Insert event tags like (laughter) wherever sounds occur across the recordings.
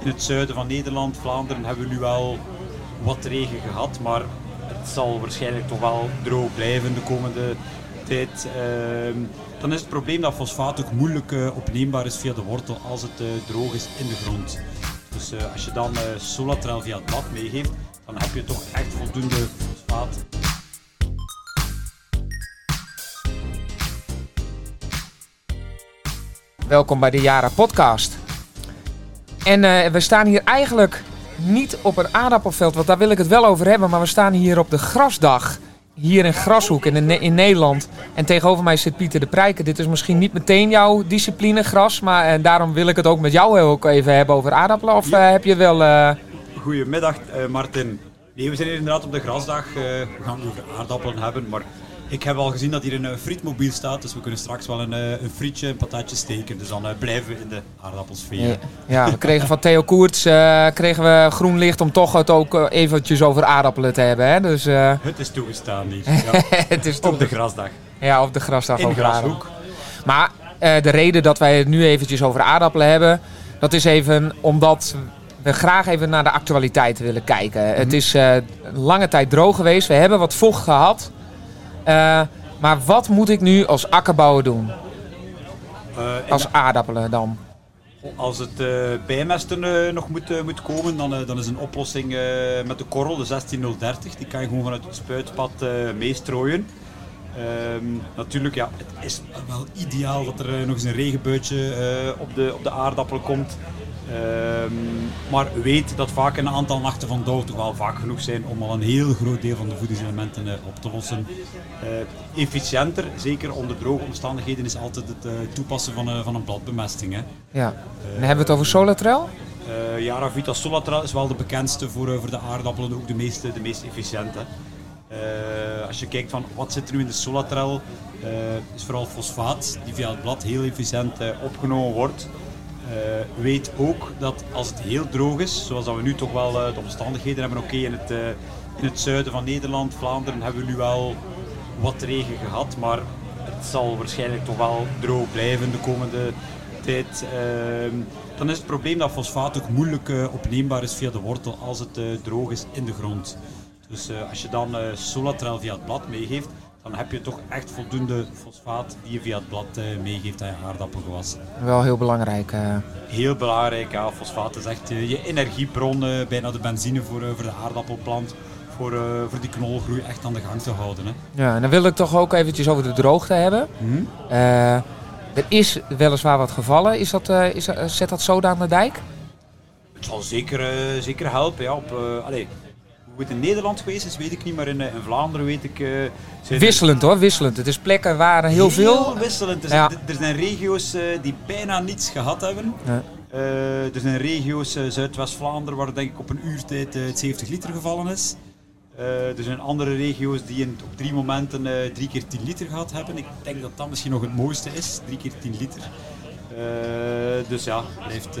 in het zuiden van Nederland, Vlaanderen, hebben we nu wel wat regen gehad. Maar het zal waarschijnlijk toch wel droog blijven de komende tijd. Ehm, dan is het probleem dat fosfaat ook moeilijk eh, opneembaar is via de wortel als het eh, droog is in de grond. Dus eh, als je dan Solatrel via het blad meegeeft, dan heb je toch echt voldoende fosfaat. Welkom bij de Jara Podcast. En uh, we staan hier eigenlijk niet op een aardappelveld, want daar wil ik het wel over hebben. Maar we staan hier op de grasdag. Hier in Grashoek in, in Nederland. En tegenover mij zit Pieter de Prijken. Dit is misschien niet meteen jouw discipline gras. Maar en daarom wil ik het ook met jou ook even hebben over aardappelen. Of ja. uh, heb je wel. Uh... Goedemiddag, Martin. Nee, we zijn hier inderdaad op de grasdag. we gaan het over aardappelen hebben. Maar ik heb al gezien dat hier een frietmobiel staat, dus we kunnen straks wel een, een frietje, een patatje steken. Dus dan uh, blijven we in de aardappelsfeer. Ja, ja we kregen van Theo Koerts uh, kregen we groen licht om toch het ook eventjes over aardappelen te hebben. Hè? Dus, uh... Het is toegestaan hier. (laughs) Ja. het is op de grasdag. Ja, op de grasdag in over Grashoek. Maar de reden dat wij het nu eventjes over aardappelen hebben, dat is even omdat we graag even naar de actualiteit willen kijken. Mm -hmm. Het is lange tijd droog geweest. We hebben wat vocht gehad. Uh, maar wat moet ik nu als akkerbouwer doen? Uh, als aardappelen dan? Als het uh, bijmesten nog moet, moet komen, dan, dan is een oplossing met de korrel, de 16030. Die kan je gewoon vanuit het spuitpad meestrooien. Um, natuurlijk, ja, het is wel ideaal dat er nog eens een regenbuitje op, de, op de aardappelen komt. Um, maar weet dat vaak een aantal nachten van dauw toch wel vaak genoeg zijn om al een heel groot deel van de voedingselementen uh, op te lossen. Uh, efficiënter, zeker onder droge omstandigheden, is altijd het uh, toepassen van, van een bladbemesting. Hè. Ja, en hebben we het over Solatrel? ja, Vita Solatrel is wel de bekendste voor, voor de aardappelen, ook de meest, de meest efficiënte. als je kijkt van wat zit er nu in de Solatrel, is vooral fosfaat, die via het blad heel efficiënt opgenomen wordt. Uh, weet ook dat als het heel droog is, zoals dat we nu toch wel uh, de omstandigheden hebben, oké, in, het, uh, in het zuiden van Nederland, Vlaanderen, hebben we nu wel wat regen gehad, maar het zal waarschijnlijk toch wel droog blijven de komende tijd. Ehm, dan is het probleem dat fosfaat ook moeilijk opneembaar is via de wortel als het droog is in de grond. Dus als je dan Solatrel via het blad meegeeft, dan heb je toch echt voldoende fosfaat die je via het blad uh, meegeeft aan je aardappelgewas. Wel heel belangrijk. Uh... Heel belangrijk, ja. Fosfaat is echt uh, je energiebron, bijna de benzine voor, voor de aardappelplant. Voor, voor die knolgroei echt aan de gang te houden. Hè. Ja, en dan wil ik toch ook eventjes over de droogte hebben. Hmm? er is weliswaar wat gevallen. Is dat, is, zet dat zoden aan de dijk? Het zal zeker, zeker helpen. Ja, op, allez, hoe het in Nederland geweest is, weet ik niet, maar in, in Vlaanderen weet ik... Uh, wisselend hoor, wisselend. Het is plekken waar heel, heel veel... Heel wisselend. Er, ja. er zijn regio's uh, die bijna niets gehad hebben. Ja. Uh, er zijn regio's, Zuidwest-Vlaanderen, waar denk ik op een uurtijd het 70 liter gevallen is. er zijn andere regio's die in, op drie momenten drie keer 10 liter gehad hebben. Ik denk dat dat misschien nog het mooiste is, drie keer 10 liter. Dus ja, het blijft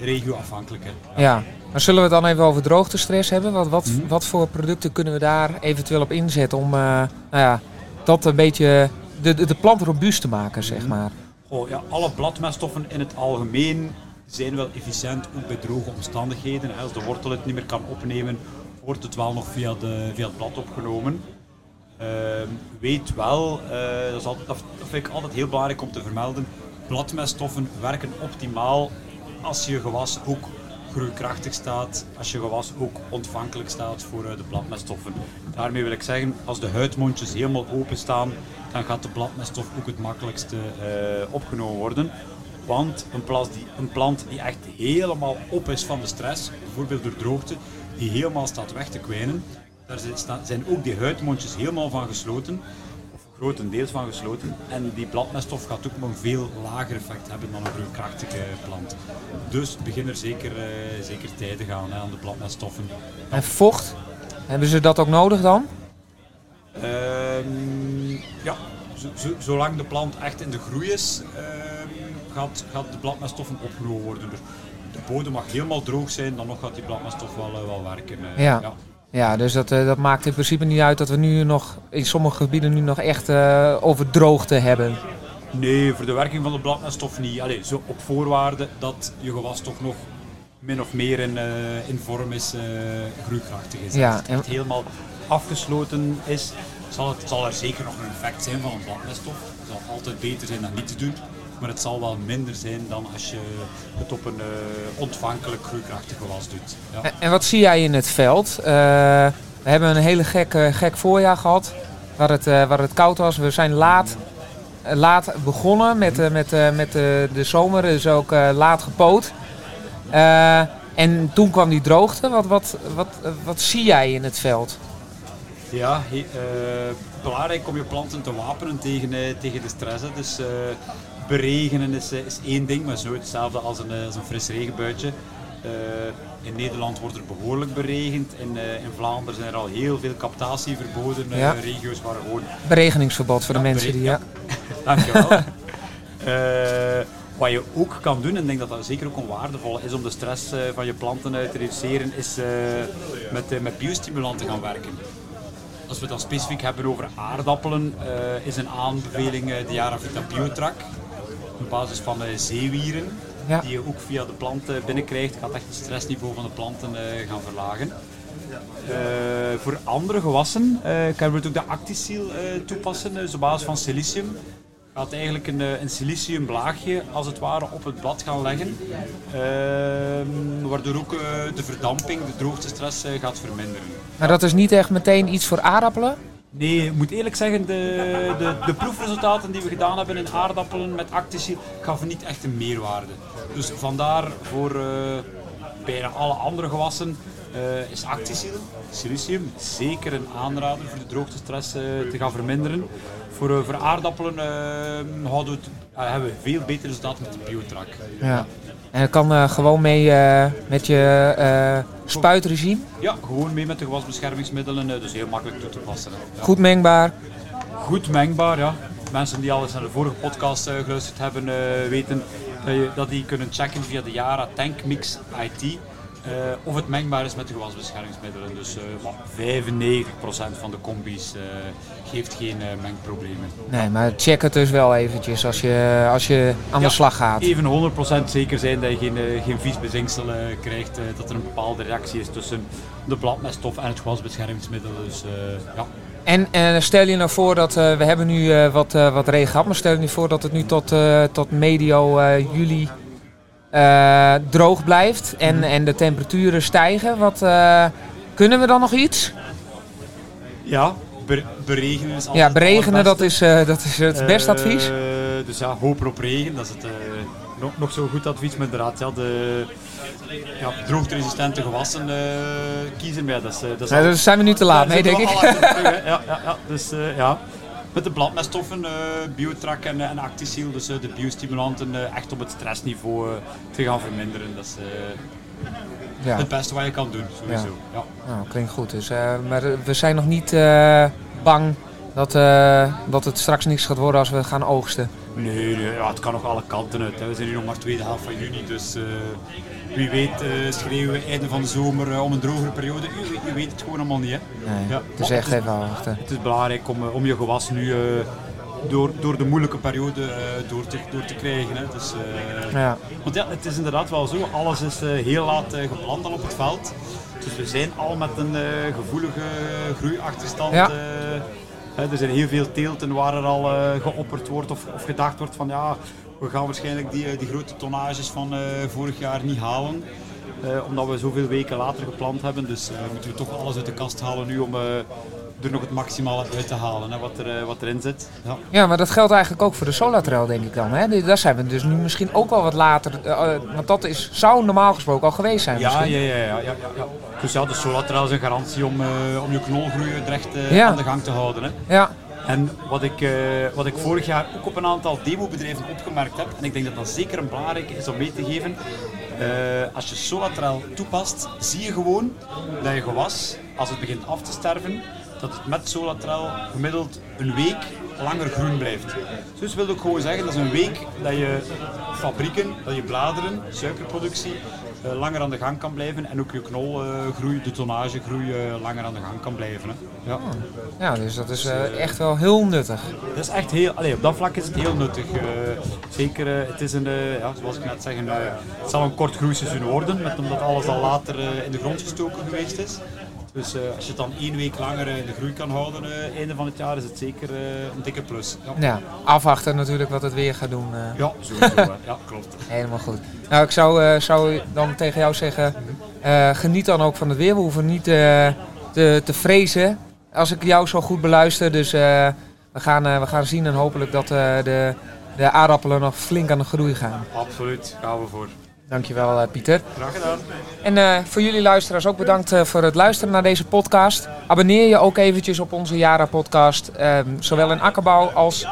regioafhankelijk. Hè. Ja. Maar zullen we het dan even over droogtestress hebben? Wat, wat, mm. wat voor producten kunnen we daar eventueel op inzetten om uh, nou ja, dat een beetje de, de, de plant robuust te maken, zeg mm. maar? Oh, ja, alle bladmeststoffen in het algemeen zijn wel efficiënt, ook bij droge omstandigheden. Als de wortel het niet meer kan opnemen, wordt het wel nog via, de, via het blad opgenomen. Uh, weet wel, uh, dat, is altijd, dat vind ik altijd heel belangrijk om te vermelden, bladmeststoffen werken optimaal als je gewas ook groeikrachtig staat, als je gewas ook ontvankelijk staat voor de bladmeststoffen. Daarmee wil ik zeggen, als de huidmondjes helemaal open staan, dan gaat de bladmeststof ook het makkelijkste uh, opgenomen worden. Want een, plas die, een plant die echt helemaal op is van de stress, bijvoorbeeld door droogte, die helemaal staat weg te kwijnen, daar zijn ook die huidmondjes helemaal van gesloten grotendeels van gesloten. En die bladmeststof gaat ook nog een veel lager effect hebben dan een groeikrachtige plant. Dus begin er zeker, uh, zeker tijden gaan hè, aan de bladmeststoffen. En vocht? Hebben ze dat ook nodig dan? Uh, ja, zolang de plant echt in de groei is, uh, gaat, gaat de bladmeststoffen opgenomen worden. Dus de bodem mag helemaal droog zijn, dan nog gaat die bladmeststof wel, uh, wel werken. ja. ja. Ja, dus dat, uh, dat maakt in principe niet uit dat we nu nog in sommige gebieden nu nog echt uh, over droogte hebben. Nee, voor de werking van de bladmeststof niet. Allee, zo op voorwaarde dat je gewas toch nog min of meer in, eh, in vorm is uh, groeikrachtig is. Ja, Als het en- echt helemaal afgesloten is, zal, het, zal er zeker nog een effect zijn van een bladmeststof. Het zal altijd beter zijn dan niet te doen. Maar het zal wel minder zijn dan als je het op een eh, ontvankelijk groeikrachtig gewas doet. Ja. En, wat zie jij in het veld? Eh, we hebben een hele gek, gek voorjaar gehad. Waar het, eh, waar het koud was. We zijn laat, laat begonnen met, eh, met, met de, de zomer. Dus ook laat gepoot. En toen kwam die droogte. Wat, wat, wat, wat zie jij in het veld? Ja, he- belangrijk om je planten te wapenen tegen, tegen de stress. hè. Dus beregenen is, eh, is één ding, maar nooit hetzelfde als een, eh, als een fris regenbuitje. Eh, in Nederland wordt er behoorlijk beregend. In, in Vlaanderen zijn er al heel veel captatie verboden. Ja. regio's waar gewoon Beregeningsverbod voor de mensen die... Ja. (laughs) Dankjewel. (laughs) Wat je ook kan doen, en ik denk dat dat zeker ook een waardevolle is om de stress van je planten eh, te reduceren, is met, met biostimulanten gaan werken. Als we het dan specifiek hebben over aardappelen, is een aanbeveling de Yaravita Biotrack. Op basis van eh, zeewieren, Ja. die je ook via de plant eh, binnenkrijgt, gaat echt het stressniveau van de planten eh, gaan verlagen. Eh, voor andere gewassen kunnen we het ook de Actisil eh, toepassen, dus op basis van silicium. Gaat eigenlijk een, een siliciumblaagje als het ware op het blad gaan leggen, Ehm, waardoor ook de verdamping, de droogtestress gaat verminderen. Maar dat is niet echt meteen iets voor aardappelen? Nee, ik moet eerlijk zeggen, de, de, de proefresultaten die we gedaan hebben in aardappelen met Actisil gaven niet echt een meerwaarde. Dus vandaar voor eh, bijna alle andere gewassen eh, is Actisil, silicium, zeker een aanrader voor de droogtestress eh, te gaan verminderen. Voor, eh, voor aardappelen houden we het, hebben we veel beter resultaten met de Biotrack. Ja. En dat kan gewoon mee met je spuitregime. Ja, gewoon mee met de gewasbeschermingsmiddelen, dus heel makkelijk toe te passen. Ja. Goed mengbaar. Goed mengbaar, ja. Mensen die al eens naar de vorige podcast geluisterd hebben, weten dat, je, dat die kunnen checken via de Yara Tank Mix IT of het mengbaar is met de gewasbeschermingsmiddelen. Dus eh, wat 95% van de combis eh, geeft geen eh, mengproblemen. Nee, maar check het dus wel eventjes als je, als je aan de Ja, slag gaat. Even 100% zeker zijn dat je geen, eh, geen vies bezinksel eh, krijgt, eh, dat er een bepaalde reactie is tussen de bladmeststof en het gewasbeschermingsmiddel. Dus eh, ja. En eh, stel je nou voor dat eh, we hebben nu eh, wat, eh, wat regen gehad, maar stel je nu voor dat het nu tot, eh, tot medio eh, juli eh, droog blijft en, en de temperaturen stijgen. Wat, eh, kunnen we dan nog iets? Ja, be- beregenen is altijd Ja, beregenen dat is, eh, dat is het beste Eh, advies. dus ja, hopen op regen, dat is het eh, nog, nog zo goed advies. Maar inderdaad, ja, de ja, droogteresistente gewassen eh, kiezen. Maar ja, dat is, eh, dat is Ja, dan zijn we nu te laat, daar nee, denk ik. ja, ja, ja, dus eh, ja. Met de bladmeststoffen, eh Biotrack en, eh, en Actisil, dus eh, de biostimulanten, echt op het stressniveau te gaan verminderen. Dat is Ja, het beste wat je kan doen, sowieso. Ja. nou, klinkt goed. Dus, maar we zijn nog niet bang dat, dat het straks niks gaat worden als we gaan oogsten. Nee, nee ja, het kan nog alle kanten uit. Hè. We zijn nu nog maar tweede helft van juni, dus eh, wie weet eh, schreeuwen we einde van de zomer eh, om een drogere periode. U, u weet het gewoon allemaal niet. Hè. Nee, Ja, het is echt even wachten. Het is belangrijk om, om je gewas nu door, door de moeilijke periode door, te, door te krijgen. Hè. Dus, Ja. Want ja, het is inderdaad wel zo. Alles is heel laat gepland al op het veld. Dus we zijn al met een gevoelige groeiachterstand. Ja. Er zijn heel veel teelten waar er al eh, geopperd wordt of, of gedacht wordt van ja, we gaan waarschijnlijk die, eh, die grote tonnages van eh, vorig jaar niet halen. Omdat we zoveel weken later gepland hebben. Dus moeten we toch alles uit de kast halen nu om er nog het maximale uit te halen hè, wat, er, eh, wat erin zit. Ja. Ja, maar dat geldt eigenlijk ook voor de Solatrail, denk ik dan. Hè? Daar zijn we dus nu misschien ook wel wat later. eh, eh, want dat is, zou normaal gesproken al geweest zijn. Ja, misschien. ja, ja, ja, ja, ja. Dus ja, de Solatrail is een garantie om, om je knolgroei recht aan de gang te houden. Hè. Ja, En wat ik, wat ik vorig jaar ook op een aantal demobedrijven opgemerkt heb, en ik denk dat dat zeker een belangrijke is om mee te geven, als je Solatrail toepast, zie je gewoon dat je gewas, als het begint af te sterven, dat het met Solatrail gemiddeld een week langer groen blijft. Dus wil ook gewoon zeggen, dat is een week dat je fabrieken, dat je bladeren, suikerproductie, eh, langer aan de gang kan blijven en ook je knolgroei, de tonnagegroei eh, langer aan de gang kan blijven. Hè. Ja. Ja, dus dat is eh, echt wel heel nuttig. Dat is echt heel, allee, op dat vlak is het heel nuttig. eh, zeker, eh, het is een, eh, ja, zoals ik net zeg, eh, het zal een kort groeiseizoen worden, met, omdat alles al later eh, in de grond gestoken geweest is. Dus eh, als je het dan één week langer eh, in de groei kan houden, eh einde van het jaar, is het zeker eh, een dikke plus. Ja, Ja, afwachten natuurlijk wat het weer gaat doen. eh. ja sowieso. ja, klopt. (laughs) Helemaal goed. Nou, ik zou, eh, zou dan tegen jou zeggen, eh, geniet dan ook van het weer. We hoeven niet eh, te, te vrezen als ik jou zo goed beluister. Dus eh, we, gaan, eh, we gaan zien en hopelijk dat eh, de, de aardappelen nog flink aan de groei gaan. Absoluut, gaan we voor. Dankjewel eh, Pieter. Graag gedaan. En eh, voor jullie luisteraars ook bedankt eh, voor het luisteren naar deze podcast. Abonneer je ook eventjes op onze Jara podcast. ehm, zowel in akkerbouw als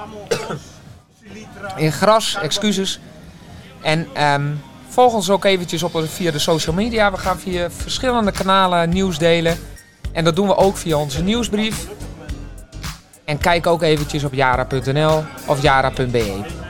in gras, excuses. En ehm, volg ons ook eventjes op, via de social media. We gaan via verschillende kanalen nieuws delen. En dat doen we ook via onze nieuwsbrief. En kijk ook eventjes op jara.nl of jara.be.